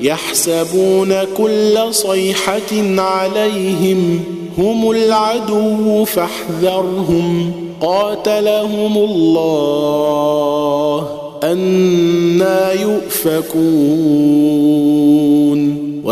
يحسبون كل صيحة عليهم هم العدو فاحذرهم. قاتلهم الله أنا يؤفكون.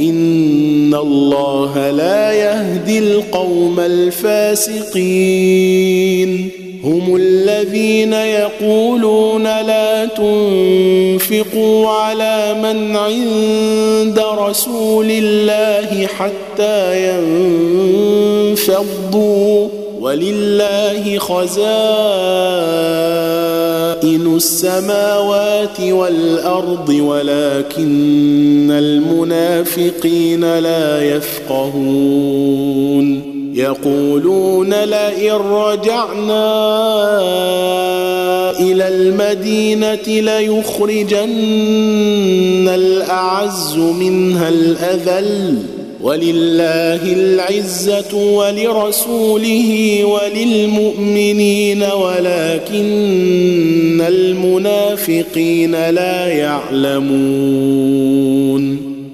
ان الله لا يهدي القوم الفاسقين هم الذين يقولون لا تنفقوا على من عند رسول الله حتى ينفضوا ولله خزائن السماوات والأرض ولكن المنافقين لا يفقهون. يقولون لئن رجعنا إلى المدينة ليخرجن الأعز منها الأذل. ولله العزة ولرسوله وللمؤمنين ولكن المنافقين لا يعلمون.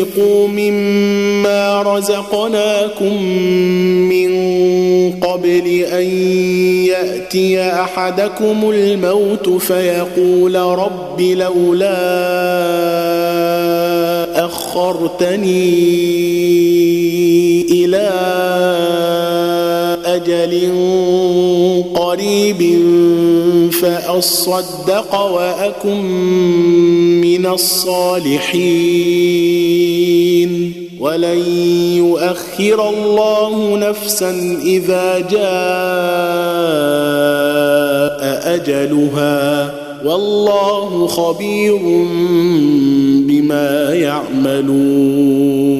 وانفقوا مما رزقناكم من قبل ان ياتي احدكم الموت فيقول رب لولا اخرتني إلى أجل قريب فأصدق وأكن من الصالحين. ولن يؤخر الله نفسا إذا جاء أجلها. والله خبير بما يعملون.